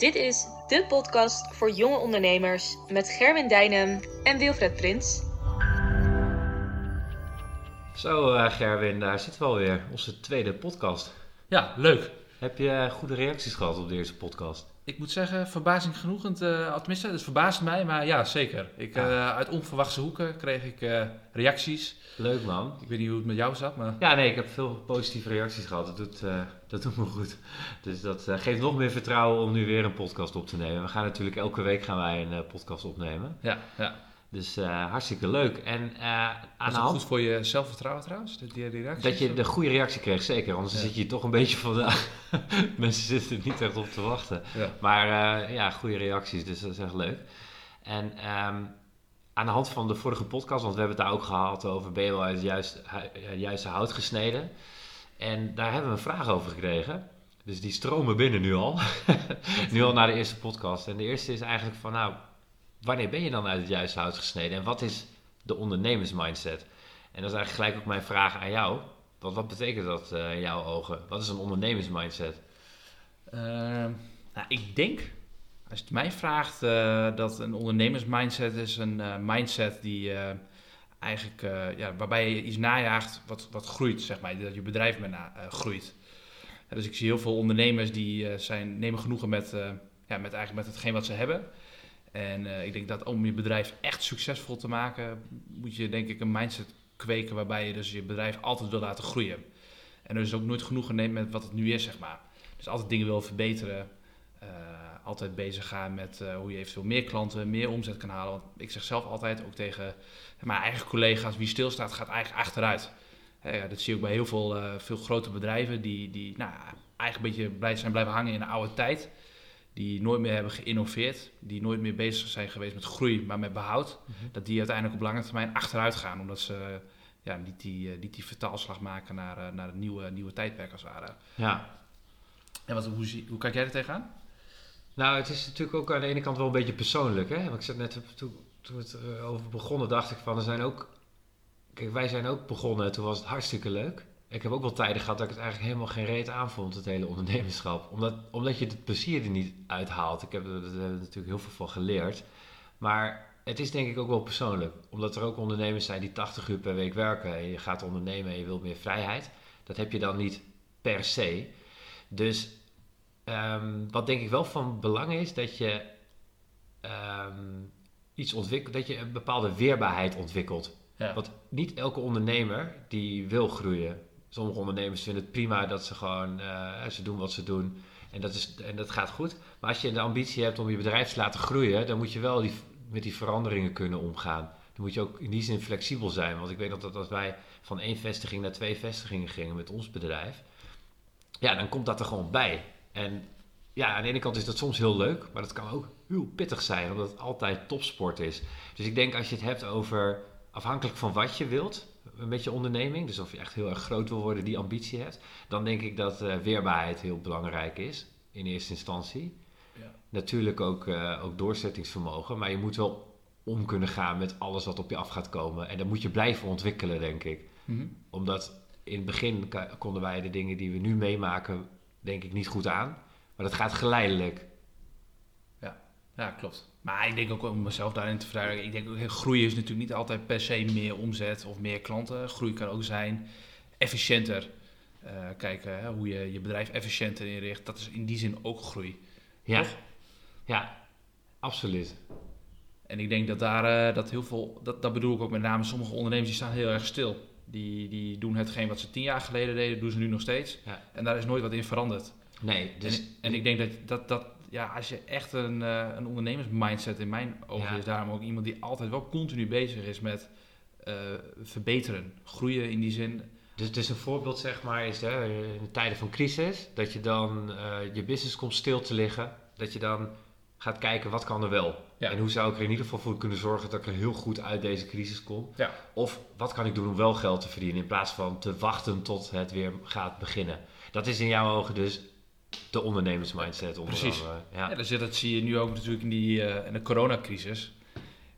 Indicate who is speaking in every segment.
Speaker 1: Dit is de podcast voor jonge ondernemers met Gerwin Dijnem en Wilfred Prins.
Speaker 2: Zo uh, Gerwin, daar zitten we alweer, onze tweede podcast.
Speaker 3: Ja, leuk.
Speaker 2: Heb je goede reacties gehad op de eerste podcast?
Speaker 3: Ik moet zeggen, verbazing genoegend, uh, tenminste, het verbaast mij, maar ja, zeker. Ik, uh, uit onverwachte hoeken kreeg ik uh, reacties.
Speaker 2: Leuk man.
Speaker 3: Ik weet niet hoe het met jou zat, maar...
Speaker 2: Ja, nee, ik heb veel positieve reacties gehad. Dat doet, dat doet me goed. Dus dat geeft nog meer vertrouwen om nu weer een podcast op te nemen. We gaan natuurlijk elke week gaan wij een podcast opnemen.
Speaker 3: Ja, ja.
Speaker 2: Dus uh, hartstikke leuk. En uh, aan
Speaker 3: de hand... goed voor je zelfvertrouwen trouwens, die?
Speaker 2: Dat je de goede reactie kreeg, zeker. Anders ja. zit je toch een beetje van... De mensen zitten er niet echt op te wachten. Ja. Maar uh, ja, goede reacties, dus dat is echt leuk. En um, aan de hand van de vorige podcast, want we hebben het daar ook gehad over... ben je wel uit het juiste, juiste hout gesneden? En daar hebben we een vraag over gekregen. Dus die stromen binnen nu al. nu al naar de eerste podcast. En de eerste is eigenlijk van... nou wanneer ben je dan uit het juiste hout gesneden en wat is de ondernemersmindset? En dat is eigenlijk gelijk ook mijn vraag aan jou. Wat, betekent dat uh, in jouw ogen? Wat is een ondernemersmindset?
Speaker 3: Uh, nou, ik denk, als je het mij vraagt, uh, dat een ondernemersmindset is een uh, mindset die eigenlijk, ja, waarbij je iets najaagt wat, wat groeit, zeg maar. Dat je bedrijf met groeit. dus ik zie heel veel ondernemers die zijn, nemen genoegen met, ja, met, eigenlijk met hetgeen wat ze hebben. En uh, ik denk dat om je bedrijf echt succesvol te maken, moet je denk ik een mindset kweken waarbij je dus je bedrijf altijd wil laten groeien. En dus ook nooit genoegen neemt met wat het nu is, zeg maar. Dus altijd dingen wil verbeteren. Uh, altijd bezig gaan met uh, hoe je eventueel meer klanten, meer omzet kan halen. Want ik zeg zelf altijd ook tegen mijn eigen collega's, wie stilstaat gaat eigenlijk achteruit. Dat zie je ook bij heel veel, veel grote bedrijven die, die nou, eigenlijk een beetje blij zijn blijven hangen in de oude tijd die nooit meer hebben geïnnoveerd, die nooit meer bezig zijn geweest met groei, maar met behoud, mm -hmm. dat die uiteindelijk op lange termijn achteruit gaan, omdat ze ja, niet, die, niet die vertaalslag maken naar, naar het nieuwe, nieuwe tijdperk als het ware.
Speaker 2: Ja.
Speaker 3: En wat, hoe, hoe kijk jij er tegenaan?
Speaker 2: Nou, het is natuurlijk ook aan de ene kant wel een beetje persoonlijk. Hè? Want ik zat net, toen, toen we het over begonnen, dacht ik van, er zijn ook, kijk, wij zijn ook begonnen, toen was het hartstikke leuk ik heb ook wel tijden gehad dat ik het eigenlijk helemaal geen reet aanvond, het hele ondernemerschap. Omdat, omdat je het plezier er niet uithaalt. Ik heb er, natuurlijk heel veel van geleerd. Maar het is denk ik ook wel persoonlijk. Omdat er ook ondernemers zijn die 80 uur per week werken. En je gaat ondernemen en je wilt meer vrijheid. Dat heb je dan niet per se. Dus um, wat denk ik wel van belang is, dat je um, iets ontwikkelt, dat je een bepaalde weerbaarheid ontwikkelt. Ja. Want niet elke ondernemer die wil groeien sommige ondernemers vinden het prima dat ze gewoon, uh, ze doen wat ze doen. En dat, is, en dat gaat goed. Maar als je de ambitie hebt om je bedrijf te laten groeien, dan moet je wel die, met die veranderingen kunnen omgaan. Dan moet je ook in die zin flexibel zijn. Want ik weet dat als wij van één vestiging naar twee vestigingen gingen met ons bedrijf, ja, dan komt dat er gewoon bij. En ja, aan de ene kant is dat soms heel leuk, maar dat kan ook heel pittig zijn, omdat het altijd topsport is. Dus ik denk als je het hebt over afhankelijk van wat je wilt, met je onderneming, dus of je echt heel erg groot wil worden, die ambitie hebt, dan denk ik dat uh, weerbaarheid heel belangrijk is in eerste instantie. Ja. Natuurlijk ook, uh, ook doorzettingsvermogen, maar je moet wel om kunnen gaan met alles wat op je af gaat komen. En dat moet je blijven ontwikkelen, denk ik. Mm -hmm. Omdat in het begin konden wij de dingen die we nu meemaken, denk ik, niet goed aan. Maar dat gaat geleidelijk.
Speaker 3: Ja, klopt. Maar ik denk ook om mezelf daarin te vragen. Ik denk ook, groei is natuurlijk niet altijd per se meer omzet of meer klanten. Groei kan ook zijn efficiënter. Uh, kijken hoe je je bedrijf efficiënter inricht. Dat is in die zin ook groei.
Speaker 2: Ja, Toch? ja absoluut.
Speaker 3: En ik denk dat daar uh, dat heel veel, dat, dat bedoel ik ook met name, sommige ondernemers die staan heel erg stil. Die, die doen hetgeen wat ze tien jaar geleden deden, doen ze nu nog steeds. Ja. En daar is nooit wat in veranderd.
Speaker 2: Nee,
Speaker 3: dus... En, en ik denk dat, dat, dat ja, als je echt een, uh, een ondernemersmindset in mijn ogen ja. is, daarom ook iemand die altijd wel continu bezig is met uh, verbeteren, groeien in die zin.
Speaker 2: Dus het is een voorbeeld, zeg maar, is hè, in tijden van crisis, dat je dan uh, je business komt stil te liggen, dat je dan gaat kijken wat kan er wel. Ja. En hoe zou ik er in ieder geval voor kunnen zorgen dat ik er heel goed uit deze crisis kom.
Speaker 3: Ja.
Speaker 2: Of wat kan ik doen om wel geld te verdienen in plaats van te wachten tot het weer gaat beginnen. Dat is in jouw ogen dus de ondernemersmindset.
Speaker 3: Precies. ja. ja, dus dat zie je nu ook natuurlijk in, die, uh, in de coronacrisis.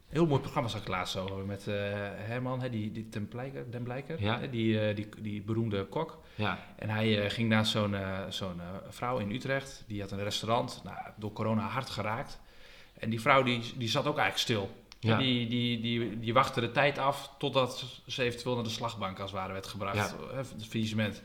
Speaker 3: Heel mooi programma zag ik laatst over met eh, Herman, hè, die, die ten Blijker, Den Blijker,
Speaker 2: Ja.
Speaker 3: hè, die, eh, die, die beroemde kok.
Speaker 2: Ja,
Speaker 3: En hij eh, ging naar zo'n eh, zo'n eh, vrouw in Utrecht, die had een restaurant, nou, door corona hard geraakt. En die vrouw die, die zat ook eigenlijk stil.
Speaker 2: Ja.
Speaker 3: Die, die, die, die wachtte de tijd af totdat ze eventueel naar de slagbank als het ware werd gebracht,
Speaker 2: Ja.
Speaker 3: het faillissement.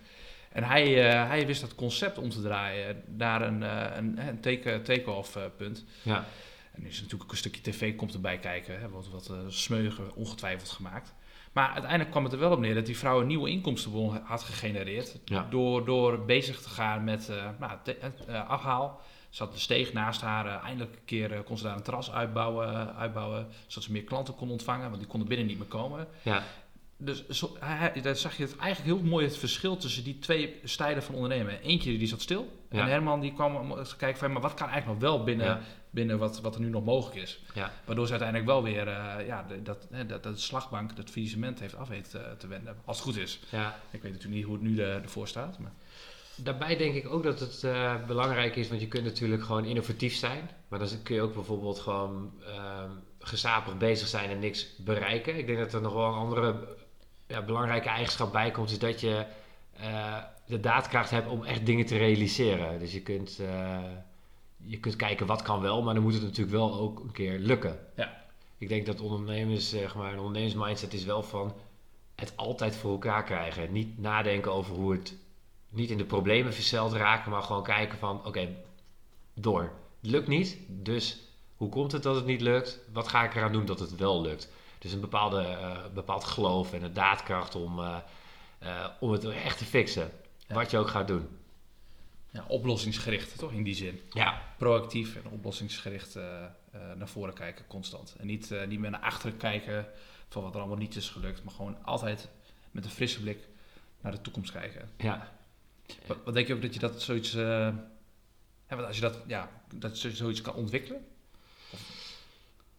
Speaker 3: En hij, eh, hij wist dat concept om te draaien naar een, eh, een, een take- take-off eh, punt.
Speaker 2: ja,
Speaker 3: En nu is natuurlijk ook een stukje tv komt erbij kijken. Hè, wat wat smeugen ongetwijfeld gemaakt. Maar uiteindelijk kwam het er wel op neer dat die vrouw een nieuwe inkomstenbron had gegenereerd.
Speaker 2: Ja.
Speaker 3: Door, door bezig te gaan met nou, te- eh, afhaal. Ze had de steeg naast haar. eindelijk een keer kon ze daar een terras uitbouwen, uitbouwen. Zodat ze meer klanten kon ontvangen. Want die konden binnen niet meer komen.
Speaker 2: ja,
Speaker 3: Dus zo, hij, hij- daar zag je het eigenlijk heel mooi het verschil tussen die twee stijlen van ondernemen. Eentje die zat stil.
Speaker 2: Ja.
Speaker 3: En Herman die kwam kijken van maar wat kan eigenlijk nog wel binnen,
Speaker 2: Ja.
Speaker 3: binnen wat, wat er nu nog mogelijk is.
Speaker 2: ja.
Speaker 3: Waardoor ze uiteindelijk wel weer eh, ja, dat, dat, dat slagbank, dat faillissement heeft af weten te, te wenden. Als het goed is.
Speaker 2: ja.
Speaker 3: Ik weet natuurlijk niet hoe het nu ervoor staat. Maar.
Speaker 2: Daarbij denk ik ook dat het eh, belangrijk is, want je kunt natuurlijk gewoon innovatief zijn. Maar dan kun je ook bijvoorbeeld gewoon ehm gezapig bezig zijn en niks bereiken. Ik denk dat er nog wel een andere ja, belangrijke eigenschap bij komt, is dat je eh, de daadkracht hebt om echt dingen te realiseren. Dus je kunt, eh, je kunt kijken wat kan wel, maar dan moet het natuurlijk wel ook een keer lukken.
Speaker 3: Ja.
Speaker 2: Ik denk dat ondernemers, zeg maar, een ondernemersmindset is wel van het altijd voor elkaar krijgen. Niet nadenken over hoe het niet in de problemen verzeld raken, maar gewoon kijken van oké, door. Het lukt niet, dus hoe komt het dat het niet lukt? Wat ga ik eraan doen dat het wel lukt? Dus een bepaalde, eh, bepaald geloof en een daadkracht om, eh, eh, om het echt te fixen.
Speaker 3: Ja.
Speaker 2: Wat je ook gaat doen.
Speaker 3: Ja, oplossingsgericht, toch in die zin.
Speaker 2: Ja,
Speaker 3: Proactief en oplossingsgericht naar voren kijken, constant. En niet, niet meer naar achteren kijken van wat er allemaal niet is gelukt. Maar gewoon altijd met een frisse blik naar de toekomst kijken.
Speaker 2: ja.
Speaker 3: Wat, wat denk je ook dat je dat zoiets... want als je dat, ja, dat je zoiets kan ontwikkelen?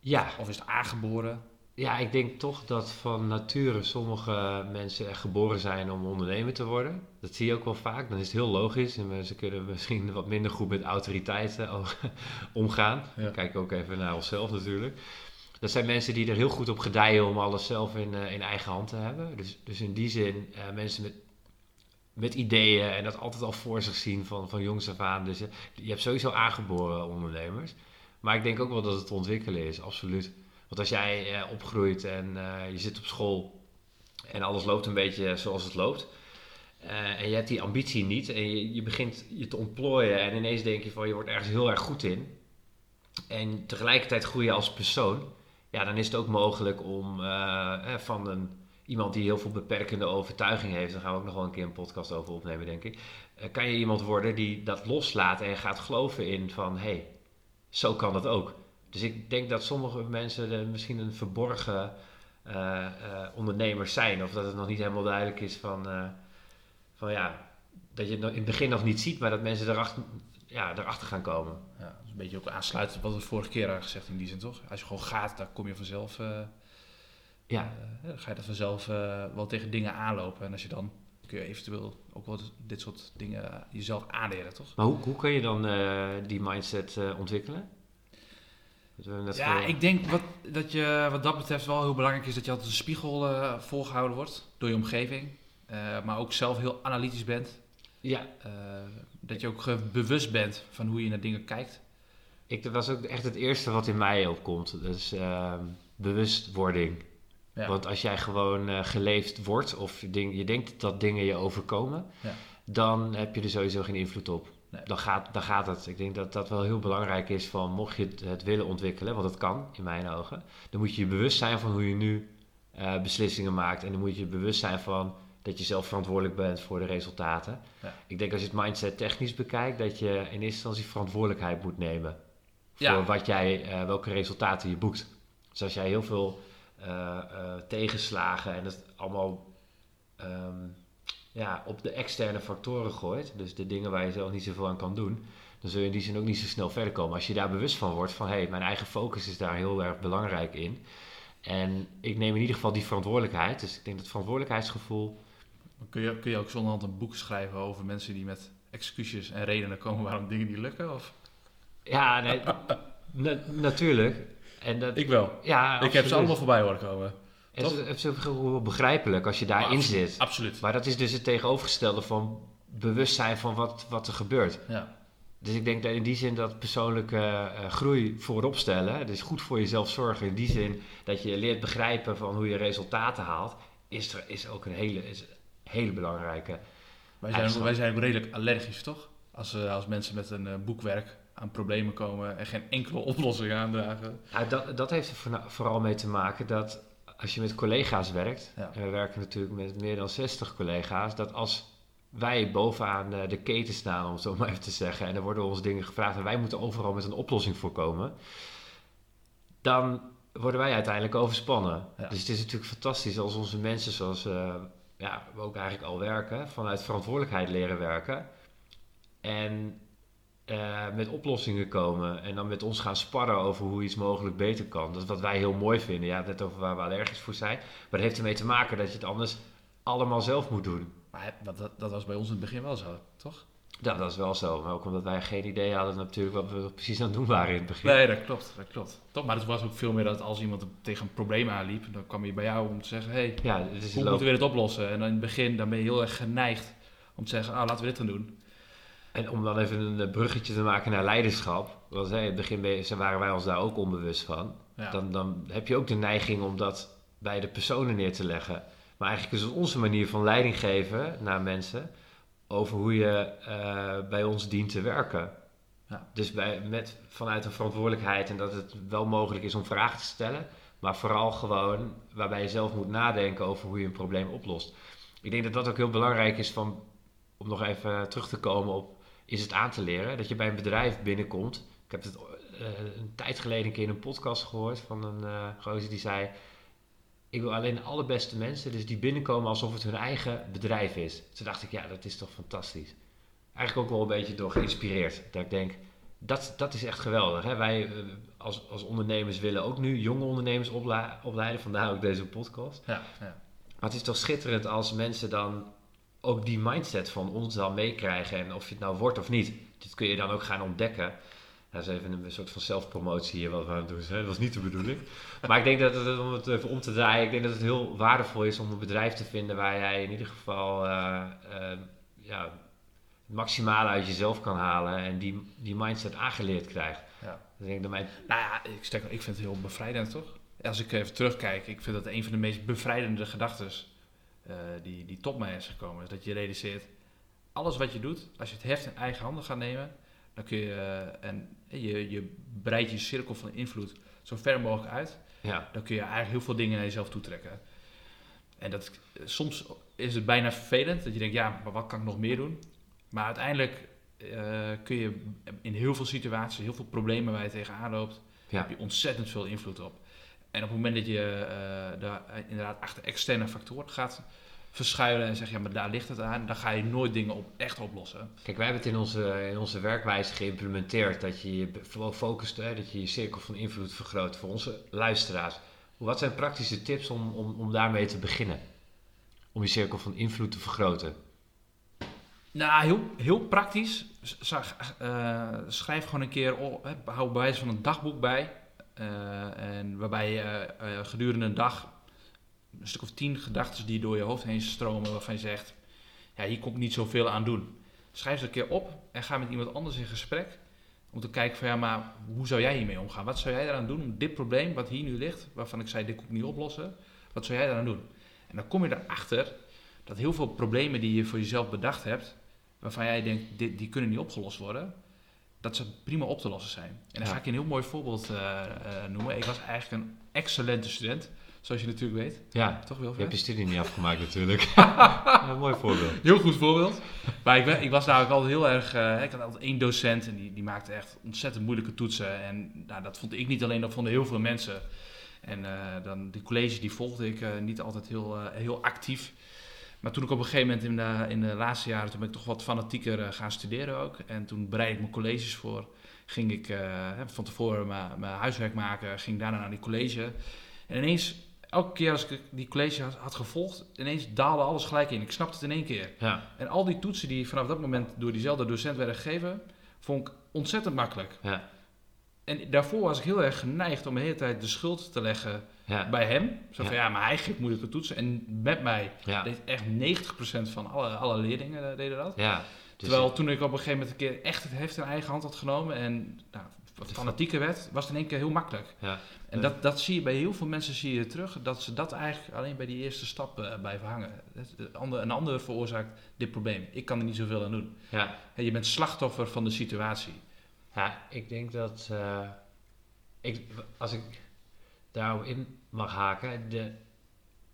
Speaker 2: ja.
Speaker 3: Of is het aangeboren?
Speaker 2: Ja, ik denk toch dat van nature sommige mensen echt geboren zijn om ondernemer te worden. Dat zie je ook wel vaak. Dan is het heel logisch. En ze kunnen misschien wat minder goed met autoriteiten omgaan.
Speaker 3: Ja.
Speaker 2: Kijk ook even naar onszelf natuurlijk. Dat zijn mensen die er heel goed op gedijen om alles zelf in, eh, in eigen hand te hebben. Dus, dus in die zin eh, mensen met, met ideeën en dat altijd al voor zich zien van, van jongs af aan. Dus je, je hebt sowieso aangeboren ondernemers. Maar ik denk ook wel dat het ontwikkelen is, absoluut. Want als jij eh, opgroeit en eh, je zit op school en alles loopt een beetje zoals het loopt. eh, en je hebt die ambitie niet en je, begint je te ontplooien en ineens denk je van je wordt ergens heel erg goed in. En tegelijkertijd groei je als persoon. Ja, dan is het ook mogelijk om van een, iemand die heel veel beperkende overtuiging heeft, daar gaan we ook nog wel een keer een podcast over opnemen, denk ik. kan je iemand worden die dat loslaat en gaat geloven in van hé, hey, zo kan dat ook. Dus ik denk dat sommige mensen er misschien een verborgen eh, ondernemers zijn. Of dat het nog niet helemaal duidelijk is van, eh, van ja, dat je het in het begin nog niet ziet, maar dat mensen erachter, ja, erachter gaan komen.
Speaker 3: Ja, dat is een beetje ook aansluitend op wat we vorige keer hadden gezegd in die zin, toch? Als je gewoon gaat, dan kom je vanzelf...
Speaker 2: Ja,
Speaker 3: dan ga je er vanzelf wel tegen dingen aanlopen. En als je dan kun je eventueel ook wel dit soort dingen jezelf aanleren, toch?
Speaker 2: maar hoe, hoe kun je dan die mindset ontwikkelen? Net
Speaker 3: Ja, ik denk wat, dat je wat dat betreft wel heel belangrijk is dat je altijd een spiegel eh, volgehouden wordt door je omgeving. Eh, maar ook zelf heel analytisch bent.
Speaker 2: ja,
Speaker 3: Eh, dat je ook bewust bent van hoe je naar dingen kijkt.
Speaker 2: ik, dat was ook echt het eerste wat in mij opkomt. Dus ehm, bewustwording.
Speaker 3: Ja.
Speaker 2: Want als jij gewoon geleefd wordt of je, ding- je denkt dat dingen je overkomen,
Speaker 3: Ja.
Speaker 2: dan heb je er sowieso geen invloed op.
Speaker 3: Nee.
Speaker 2: Dan, gaat, dan gaat het. Ik denk dat dat wel heel belangrijk is van mocht je het, willen ontwikkelen, want dat kan in mijn ogen, dan moet je je bewust zijn van hoe je nu eh, beslissingen maakt. En dan moet je je bewust zijn van dat je zelf verantwoordelijk bent voor de resultaten.
Speaker 3: Ja.
Speaker 2: Ik denk als je het mindset technisch bekijkt, dat je in eerste instantie verantwoordelijkheid moet nemen voor
Speaker 3: Ja.
Speaker 2: wat jij, eh, welke resultaten je boekt. Dus als jij heel veel eh, tegenslagen en het allemaal ehm, ja, op de externe factoren gooit, dus de dingen waar je zelf niet zoveel aan kan doen, dan zul je in die zin ook niet zo snel verder komen. Als je daar bewust van wordt van hé, hey, mijn eigen focus is daar heel erg belangrijk in. En ik neem in ieder geval die verantwoordelijkheid. Dus ik denk dat verantwoordelijkheidsgevoel.
Speaker 3: Kun je, kun je ook zonder hand een boek schrijven over mensen die met excuses en redenen komen waarom dingen niet lukken? Of?
Speaker 2: Ja, nee, na- natuurlijk. En dat,
Speaker 3: Ik wel.
Speaker 2: ja,
Speaker 3: Ik heb ze allemaal voorbij horen komen.
Speaker 2: En het is- het is ook heel begrijpelijk als je daarin
Speaker 3: Absoluut.
Speaker 2: zit.
Speaker 3: Absoluut.
Speaker 2: Maar dat is dus het tegenovergestelde van bewustzijn van wat, wat er gebeurt.
Speaker 3: Ja.
Speaker 2: Dus ik denk dat in die zin dat persoonlijke eh, groei voorop stellen, dus goed voor jezelf zorgen, in die zin dat je leert begrijpen van hoe je resultaten haalt, is, er, is ook een hele, is een hele belangrijke.
Speaker 3: Wij zijn, wij zijn redelijk allergisch, toch? Als, eh, als mensen met een eh, boekwerk aan problemen komen en geen enkele oplossing aandragen.
Speaker 2: Nou, dat, dat heeft er vooral mee te maken dat als je met collega's werkt,
Speaker 3: Ja.
Speaker 2: en we werken natuurlijk met meer dan 60 collega's, dat als wij bovenaan eh, de keten staan, om het zo maar even te zeggen, en er worden ons dingen gevraagd en wij moeten overal met een oplossing voorkomen, dan worden wij uiteindelijk overspannen.
Speaker 3: Ja.
Speaker 2: Dus het is natuurlijk fantastisch als onze mensen, zoals eh, ja, we ook eigenlijk al werken, vanuit verantwoordelijkheid leren werken. En eh, met oplossingen komen en dan met ons gaan sparren over hoe iets mogelijk beter kan. Dat is wat wij heel mooi vinden. Ja, net over waar we allergisch voor zijn. Maar dat heeft ermee te maken dat je het anders allemaal zelf moet doen.
Speaker 3: Maar dat, dat, dat was bij ons in het begin wel zo, toch?
Speaker 2: Ja, dat is wel zo. Maar ook omdat wij geen idee hadden natuurlijk wat we precies aan het doen waren in het begin.
Speaker 3: Nee, dat klopt, dat klopt. Toch, maar het was ook veel meer dat als iemand tegen een probleem aanliep, dan kwam hij bij jou om te zeggen, hey,
Speaker 2: Ja, is
Speaker 3: hoe moeten we dit oplossen? En dan in het begin dan ben je heel erg geneigd om te zeggen, ah, laten we dit dan doen.
Speaker 2: En om dan even een eh, bruggetje te maken naar leiderschap. Want in het begin waren wij ons daar ook onbewust van.
Speaker 3: Ja.
Speaker 2: Dan, dan heb je ook de neiging om dat bij de personen neer te leggen. Maar eigenlijk is het onze manier van leiding geven naar mensen over hoe je eh, bij ons dient te werken.
Speaker 3: Ja.
Speaker 2: Dus bij, met, vanuit een verantwoordelijkheid en dat het wel mogelijk is om vragen te stellen, maar vooral gewoon waarbij je zelf moet nadenken over hoe je een probleem oplost. Ik denk dat dat ook heel belangrijk is van, om nog even terug te komen op, is het aan te leren dat je bij een bedrijf binnenkomt. Ik heb het eh, een tijd geleden een keer in een podcast gehoord van een eh gozer die zei, ik wil alleen de allerbeste mensen, dus die binnenkomen alsof het hun eigen bedrijf is. Toen dacht ik, ja, dat is toch fantastisch. Eigenlijk ook wel een beetje door geïnspireerd. Dat ik denk, dat, dat is echt geweldig. Hè? Wij eh, als, als ondernemers willen ook nu jonge ondernemers opleiden, vandaar ook deze podcast.
Speaker 3: Ja, ja.
Speaker 2: Maar het is toch schitterend als mensen dan ook die mindset van ons dan meekrijgen. En of je het nou wordt of niet. Dit kun je dan ook gaan ontdekken. Dat is even een soort van zelfpromotie hier wat we aan het doen zijn. Dat was niet de bedoeling. Maar ik denk dat het, om het even om te draaien, ik denk dat het heel waardevol is om een bedrijf te vinden waar jij in ieder geval eh, eh, ja, het maximale uit jezelf kan halen. En die, die mindset aangeleerd krijgt.
Speaker 3: Ja.
Speaker 2: Dus ik denk dat mijn
Speaker 3: Nou ja, ik, ik vind het heel bevrijdend, toch? Als ik even terugkijk, ik vind dat een van de meest bevrijdende gedachten die, die tot mij is gekomen. Is dat je realiseert, alles wat je doet, als je het heft in eigen handen gaat nemen, dan kun je, eh, en je, je breidt je cirkel van invloed zo ver mogelijk uit.
Speaker 2: ja,
Speaker 3: Dan kun je eigenlijk heel veel dingen naar jezelf toetrekken. En dat, soms is het bijna vervelend, dat je denkt, ja, maar wat kan ik nog meer doen? Maar uiteindelijk eh, kun je in heel veel situaties, heel veel problemen waar je tegenaan loopt,
Speaker 2: Ja.
Speaker 3: heb je ontzettend veel invloed op. En op het moment dat je eh, daar inderdaad achter externe factoren gaat verschuilen en zegt, ja, maar daar ligt het aan, dan ga je nooit dingen op, echt oplossen.
Speaker 2: Kijk, wij hebben het in onze, in onze werkwijze geïmplementeerd dat je je focust, hè, dat je je cirkel van invloed vergroot voor onze luisteraars. Wat zijn praktische tips om, om, om daarmee te beginnen? Om je cirkel van invloed te vergroten.
Speaker 3: Nou, heel, heel praktisch. Zag- eh, schrijf gewoon een keer, op, hou bij van een dagboek bij. Eh, en waarbij je eh, eh, gedurende een dag een stuk of tien gedachten die door je hoofd heen stromen, waarvan je zegt, ja, hier kom ik niet zoveel aan doen. Schrijf ze een keer op en ga met iemand anders in gesprek. Om te kijken van, ja, maar hoe zou jij hiermee omgaan? Wat zou jij eraan doen om dit probleem wat hier nu ligt, waarvan ik zei, dit kon ik niet oplossen. Wat zou jij eraan doen? En dan kom je erachter dat heel veel problemen die je voor jezelf bedacht hebt, waarvan jij denkt, die kunnen niet opgelost worden, dat ze prima op te lossen zijn. En dan ga ik je een heel mooi voorbeeld eh, eh, noemen. Ik was eigenlijk een excellente student, zoals je natuurlijk weet.
Speaker 2: Ja,
Speaker 3: Toch
Speaker 2: je
Speaker 3: Wilfred?
Speaker 2: hebt je studie niet afgemaakt natuurlijk. ja, een mooi voorbeeld.
Speaker 3: Heel goed voorbeeld. Maar ik, ben, ik was namelijk altijd heel erg... eh, ik had altijd één docent en die, die maakte echt ontzettend moeilijke toetsen. En nou, dat vond ik niet alleen, dat vonden heel veel mensen. En dan die college die volgde ik niet altijd heel, heel actief. Maar toen ik op een gegeven moment in de, in de laatste jaren... toen ben ik toch wat fanatieker eh, gaan studeren ook. En toen bereidde ik mijn colleges voor. Ging ik eh, van tevoren mijn, mijn huiswerk maken. Ging daarna naar die college. En ineens, elke keer als ik die college had, had gevolgd... ineens daalde alles gelijk in. Ik snapte het in één keer.
Speaker 2: Ja,
Speaker 3: En al die toetsen die vanaf dat moment door diezelfde docent werden gegeven, vond ik ontzettend makkelijk.
Speaker 2: ja,
Speaker 3: En daarvoor was ik heel erg geneigd om de hele tijd de schuld te leggen
Speaker 2: Ja,
Speaker 3: bij hem. Zo van,
Speaker 2: Ja.
Speaker 3: ja, maar hij geeft moeilijke toetsen. En met mij
Speaker 2: ja,
Speaker 3: deed echt 90% van alle, alle leerlingen eh, deden dat.
Speaker 2: ja. Dus
Speaker 3: Terwijl toen ik op een gegeven moment een keer echt het heft in eigen hand had genomen en nou, fanatieker werd, was het in één keer heel makkelijk.
Speaker 2: Ja.
Speaker 3: En dat, dat zie je bij heel veel mensen zie je terug, dat ze dat eigenlijk alleen bij die eerste stap eh, blijven hangen. Ander- Een ander veroorzaakt dit probleem. Ik kan er niet zoveel aan doen.
Speaker 2: ja.
Speaker 3: Hè, Je bent slachtoffer van de situatie.
Speaker 2: Ja, ik denk dat eh, ik, als ik daarop in mag haken, de,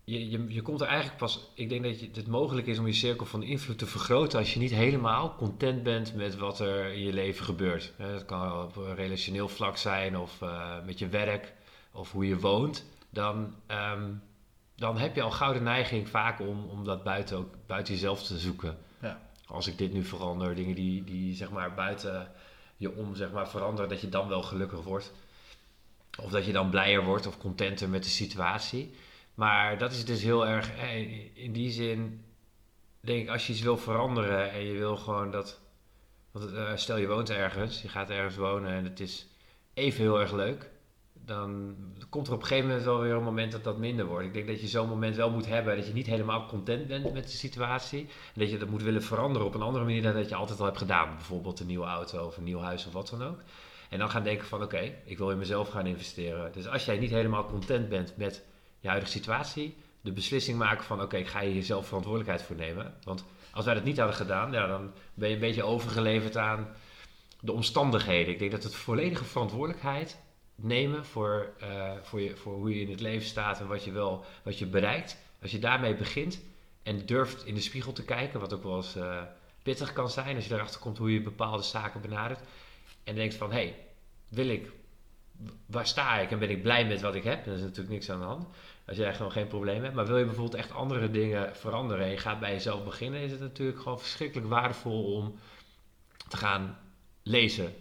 Speaker 2: je, je, je komt er eigenlijk pas. Ik denk dat je, het mogelijk is om je cirkel van invloed te vergroten als je niet helemaal content bent met wat er in je leven gebeurt. Dat kan op een relationeel vlak zijn of eh, met je werk of hoe je woont. Dan, ehm, dan heb je al gauw de neiging vaak om, om dat buiten, ook, buiten jezelf te zoeken.
Speaker 3: Ja.
Speaker 2: Als ik dit nu verander, dingen die, die zeg maar buiten je om zeg maar, veranderen, dat je dan wel gelukkig wordt. Of dat je dan blijer wordt of contenter met de situatie. Maar dat is dus heel erg, eh, in die zin, denk ik, als je iets wil veranderen en je wil gewoon dat. Want eh, stel je woont ergens, je gaat ergens wonen en het is even heel erg leuk. Dan komt er op een gegeven moment wel weer een moment dat dat minder wordt. Ik denk dat je zo'n moment wel moet hebben dat je niet helemaal content bent met de situatie. En dat je dat moet willen veranderen op een andere manier dan dat je altijd al hebt gedaan. Bijvoorbeeld een nieuwe auto of een nieuw huis of wat dan ook. En dan gaan denken van oké, ik wil in mezelf gaan investeren. Dus als jij niet helemaal content bent met je huidige situatie, de beslissing maken van oké, ik ga hier zelf verantwoordelijkheid voor nemen. Want als wij dat niet hadden gedaan, ja, dan ben je een beetje overgeleverd aan de omstandigheden. Ik denk dat het volledige verantwoordelijkheid nemen voor, eh, voor, je, voor hoe je in het leven staat en wat je wel wat je bereikt. Als je daarmee begint en durft in de spiegel te kijken, wat ook wel eens eh, pittig kan zijn als je erachter komt hoe je bepaalde zaken benadert. En denkt van hey, wil ik, waar sta ik en ben ik blij met wat ik heb? Dan is natuurlijk niks aan de hand. Als jij gewoon geen probleem hebt. Maar wil je bijvoorbeeld echt andere dingen veranderen en je gaat bij jezelf beginnen, is het natuurlijk gewoon verschrikkelijk waardevol om te gaan lezen.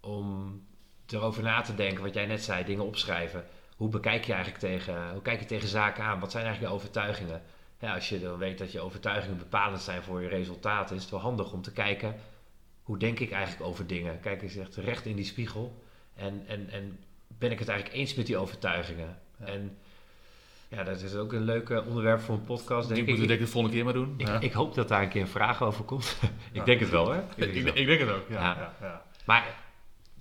Speaker 2: Om erover na te denken, wat jij net zei, dingen opschrijven. Hoe bekijk je eigenlijk tegen, hoe kijk je tegen zaken aan? Wat zijn eigenlijk je overtuigingen? Ja, als je dan weet dat je overtuigingen bepalend zijn voor je resultaten, is het wel handig om te kijken, hoe denk ik eigenlijk over dingen? Kijk eens echt recht in die spiegel. En, en, en ben ik het eigenlijk eens met die overtuigingen?
Speaker 3: Ja.
Speaker 2: En ja, dat is ook een leuk onderwerp voor een podcast,
Speaker 3: Die
Speaker 2: denk
Speaker 3: moeten we
Speaker 2: ik.
Speaker 3: denk ik de volgende keer maar doen.
Speaker 2: Ik,
Speaker 3: Ja.
Speaker 2: ik hoop dat daar een keer een vraag over komt. ik
Speaker 3: Ja.
Speaker 2: denk het wel, hè? Ik denk wel.
Speaker 3: ik denk het ook. Ja,
Speaker 2: Ja.
Speaker 3: ja. Ja,
Speaker 2: Maar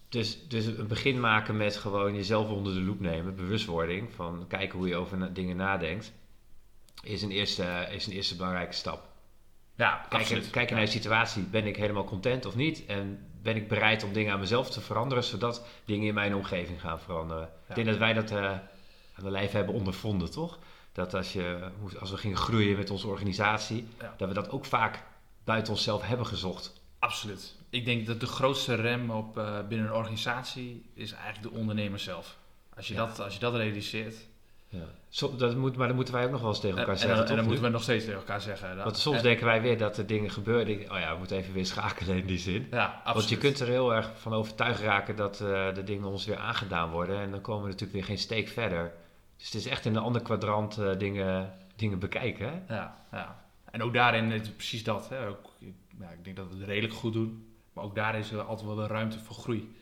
Speaker 2: dus, dus een begin maken met gewoon jezelf onder de loep nemen, bewustwording van kijken hoe je over na- dingen nadenkt, is een eerste, is een eerste belangrijke stap.
Speaker 3: Ja,
Speaker 2: Kijken, naar de situatie, ben ik helemaal content of niet? En ben ik bereid om dingen aan mezelf te veranderen, zodat dingen in mijn omgeving gaan veranderen?
Speaker 3: Ja.
Speaker 2: Ik denk dat wij dat eh, aan de lijf hebben ondervonden, toch? Dat als, je, als we gingen groeien met onze organisatie,
Speaker 3: Ja.
Speaker 2: dat we dat ook vaak buiten onszelf hebben gezocht.
Speaker 3: Absoluut. Ik denk dat de grootste rem op, eh, binnen een organisatie is eigenlijk de ondernemer zelf. Als je,
Speaker 2: Ja.
Speaker 3: dat, als je dat realiseert.
Speaker 2: Ja. Zo, dat moet, maar dat moeten wij ook nog wel eens tegen
Speaker 3: En,
Speaker 2: elkaar
Speaker 3: en,
Speaker 2: zeggen.
Speaker 3: en dan
Speaker 2: Luc?
Speaker 3: moeten we nog steeds tegen elkaar zeggen. dat-
Speaker 2: Want soms
Speaker 3: en-
Speaker 2: denken wij weer dat er dingen gebeuren. denk Oh ja, we moeten even weer schakelen in die zin.
Speaker 3: Ja.
Speaker 2: Want je kunt er heel erg van overtuigd raken dat eh, de dingen ons weer aangedaan worden. En dan komen we natuurlijk weer geen steek verder. Dus het is echt in een ander kwadrant eh, dingen, dingen bekijken. Hè?
Speaker 3: Ja, ja. En ook daarin is het precies dat. Hè. Ook, ik- ja, ik denk dat we het redelijk goed doen. Maar ook daar is er altijd wel ruimte voor groei.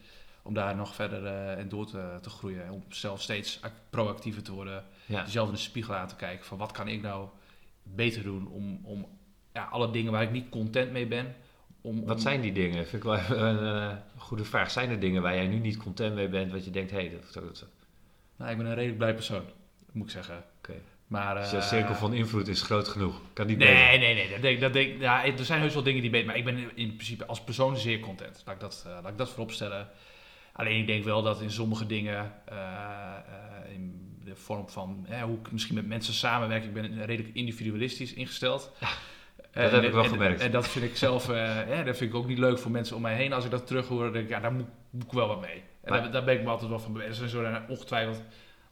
Speaker 3: Om daar nog verder eh en door te, te groeien. Om zelf steeds ac- proactiever te worden.
Speaker 2: Ja.
Speaker 3: Jezelf in de spiegel aan te kijken. Van wat kan ik nou beter doen om, om ja, alle dingen waar ik niet content mee ben. Om,
Speaker 2: Wat
Speaker 3: om-
Speaker 2: zijn die dingen? Vind ik wel even een eh, goede vraag. Zijn er dingen waar jij nu niet content mee bent, wat je denkt, hé, hey, dat, dat, dat-
Speaker 3: Nou, ik ben een redelijk blij persoon. Moet ik zeggen.
Speaker 2: Oké.
Speaker 3: Maar,
Speaker 2: Dus je
Speaker 3: eh,
Speaker 2: cirkel van invloed is groot genoeg. Kan niet beter.
Speaker 3: Nee, nee, nee. Dat denk, dat denk, ja, er zijn heus wel dingen die beter, maar ik ben in principe als persoon zeer content. Laat ik dat, eh, laat ik dat voorop stellen. Alleen ik denk wel dat in sommige dingen, eh, eh, in de vorm van hè, hoe ik misschien met mensen samenwerk, ik ben redelijk individualistisch ingesteld.
Speaker 2: dat
Speaker 3: En-
Speaker 2: heb ik wel
Speaker 3: en-
Speaker 2: gemerkt.
Speaker 3: En dat vind ik zelf, eh, dat vind ik ook niet leuk voor mensen om mij heen. Als ik dat terug hoor, denk ik, ja, daar moet, moet ik wel wat mee. En
Speaker 2: Maar-
Speaker 3: daar, daar ben ik me altijd wel van bewust. Er zijn zo eh, ongetwijfeld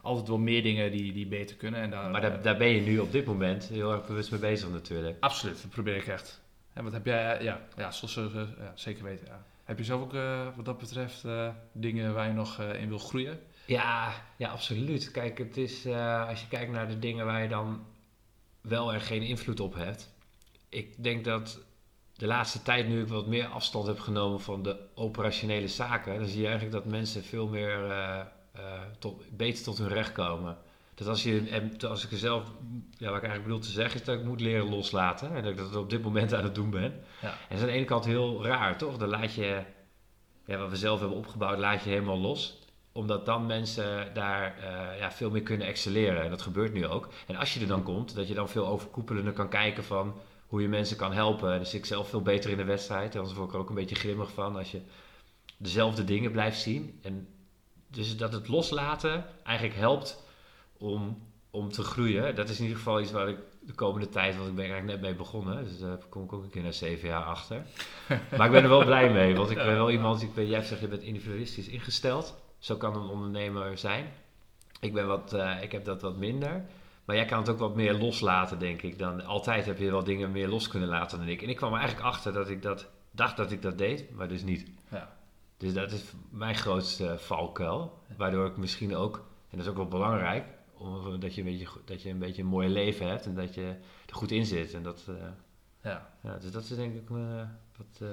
Speaker 3: altijd wel meer dingen die, die beter kunnen. En daar,
Speaker 2: Maar daar, daar ben je nu op dit moment heel erg bewust mee bezig natuurlijk.
Speaker 3: Absoluut, dat probeer ik echt. En wat heb jij, ja, ja, zoals, eh, ja zeker weten. Ja. Heb je zelf ook eh, wat dat betreft eh, dingen waar je nog eh, in wil groeien?
Speaker 2: Ja, ja, absoluut. Kijk, het is, als je kijkt naar de dingen waar je dan wel er geen invloed op hebt. Ik denk dat de laatste tijd, nu ik wat meer afstand heb genomen van de operationele zaken, dan zie je eigenlijk dat mensen veel meer tot, beter tot hun recht komen. Dat als, je, en als ik er zelf, ja, wat ik eigenlijk bedoel te zeggen, is dat ik moet leren loslaten. En dat ik dat op dit moment aan het doen ben.
Speaker 3: Ja.
Speaker 2: En dat is aan de ene kant heel raar, toch? Dan laat je, ja, wat we zelf hebben opgebouwd, laat je helemaal los. Omdat dan mensen daar eh, ja, veel meer kunnen excelleren. En dat gebeurt nu ook. En als je er dan komt, dat je dan veel overkoepelender kan kijken van hoe je mensen kan helpen. Dus ik zelf veel beter in de wedstrijd. En anders word ik er ook een beetje grimmig van als je dezelfde dingen blijft zien. En dus dat het loslaten eigenlijk helpt om, om te groeien. Dat is in ieder geval iets waar ik de komende tijd, want ik ben eigenlijk net mee begonnen. Dus daar kom ik ook een keer na zeven jaar achter. maar ik ben er wel blij mee, want ik ben wel iemand, ik ben, jij zegt je bent individualistisch ingesteld. Zo kan een ondernemer zijn. Ik, ben wat, uh, ik heb dat wat minder. Maar jij kan het ook wat meer loslaten, denk ik. Dan altijd heb je wel dingen meer los kunnen laten dan ik. En ik kwam er eigenlijk achter dat ik dat dacht dat ik dat deed, maar dus niet.
Speaker 3: Ja.
Speaker 2: Dus dat is mijn grootste valkuil. Waardoor ik misschien ook, en dat is ook wel belangrijk, om, dat, je een beetje, dat je een beetje een mooi leven hebt en dat je er goed in zit. En dat, uh,
Speaker 3: ja.
Speaker 2: ja. Dus dat is denk ik uh, wat, uh,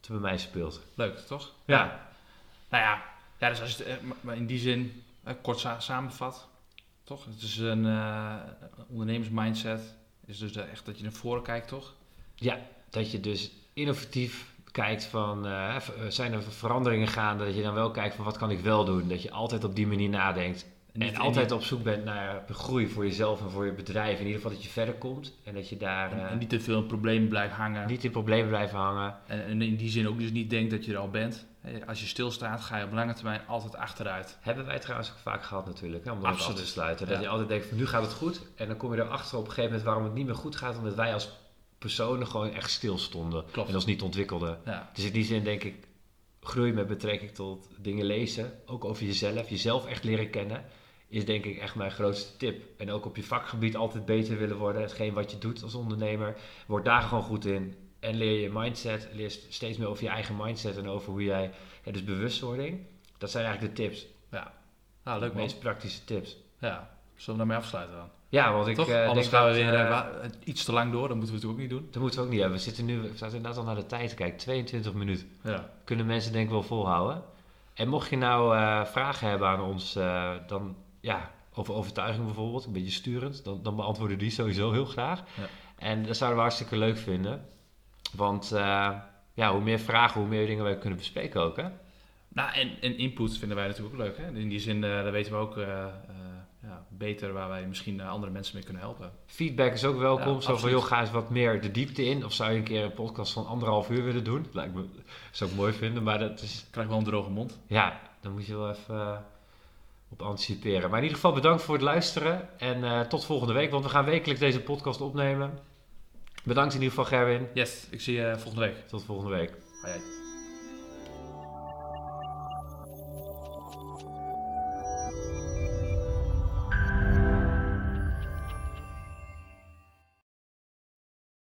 Speaker 2: wat bij mij speelt.
Speaker 3: Leuk, toch?
Speaker 2: Ja.
Speaker 3: Nou ja, ja dus als je het maar in die zin kort sa samenvat, toch? Het is een ondernemersmindset, is dus echt dat je naar voren kijkt, toch?
Speaker 2: Ja, dat je dus innovatief kijkt van, uh, zijn er veranderingen gaande, dat je dan wel kijkt van wat kan ik wel doen. Dat je altijd op die manier nadenkt. En, altijd op zoek bent naar groei voor jezelf en voor je bedrijf. In ieder geval dat je verder komt en dat je daar...
Speaker 3: En, en niet te veel in problemen blijft hangen.
Speaker 2: Niet in problemen blijven hangen.
Speaker 3: En, en, in die zin ook dus niet denkt dat je er al bent. Als je stilstaat ga je op lange termijn altijd achteruit.
Speaker 2: Hebben wij trouwens ook vaak gehad natuurlijk, hè, om dat
Speaker 3: Absoluut.
Speaker 2: af te sluiten.
Speaker 3: Ja.
Speaker 2: Dat je altijd denkt van nu gaat het goed. En dan kom je erachter op een gegeven moment waarom het niet meer goed gaat. Omdat wij als personen gewoon echt stil stonden.
Speaker 3: Klopt.
Speaker 2: En ons niet ontwikkelden.
Speaker 3: Ja.
Speaker 2: Dus in die zin denk ik, groei met betrekking tot dingen lezen, ook over jezelf, jezelf echt leren kennen, is denk ik echt mijn grootste tip. En ook op je vakgebied altijd beter willen worden. Hetgeen wat je doet als ondernemer, word daar gewoon goed in. En leer je mindset, leer steeds meer over je eigen mindset en over hoe jij, ja, dus bewustwording. Dat zijn eigenlijk de tips.
Speaker 3: Ja, nou, leuk
Speaker 2: De meest praktische tips.
Speaker 3: Ja, zullen we daarmee afsluiten dan?
Speaker 2: Ja, want ik
Speaker 3: Toch?
Speaker 2: eh,
Speaker 3: Anders gaan we weer
Speaker 2: eh,
Speaker 3: eh, iets te lang door, dat moeten we natuurlijk ook niet doen.
Speaker 2: dat moeten we ook niet hebben. We zitten nu, we zaten inderdaad al naar de tijd te kijken, 22 minuten.
Speaker 3: Ja.
Speaker 2: kunnen mensen denk ik wel volhouden. En mocht je nou vragen hebben aan ons, dan ja, over overtuiging bijvoorbeeld, een beetje sturend, dan, dan beantwoorden die sowieso heel graag.
Speaker 3: Ja.
Speaker 2: En dat zouden we hartstikke leuk vinden. Want eh, ja, hoe meer vragen, hoe meer dingen wij kunnen bespreken ook. Hè?
Speaker 3: Nou, en, en input vinden wij natuurlijk ook leuk. Hè? In die zin, eh dan weten we ook eh, ja, beter waar wij misschien andere mensen mee kunnen helpen.
Speaker 2: Feedback is ook welkom.
Speaker 3: Ja,
Speaker 2: Zo van, joh, ga eens wat meer de diepte in. Of zou je een keer een podcast van anderhalf uur willen doen? Lijkt me, zou ik mooi vinden, maar dat is,
Speaker 3: Ik krijg wel een droge mond.
Speaker 2: Ja, dan moet je wel even op anticiperen. Maar in ieder geval bedankt voor het luisteren. En eh, tot volgende week, want we gaan wekelijks deze podcast opnemen. Bedankt in ieder geval, Gerwin.
Speaker 3: Yes, ik zie je volgende week.
Speaker 2: Tot volgende week.
Speaker 3: Hoi, hoi.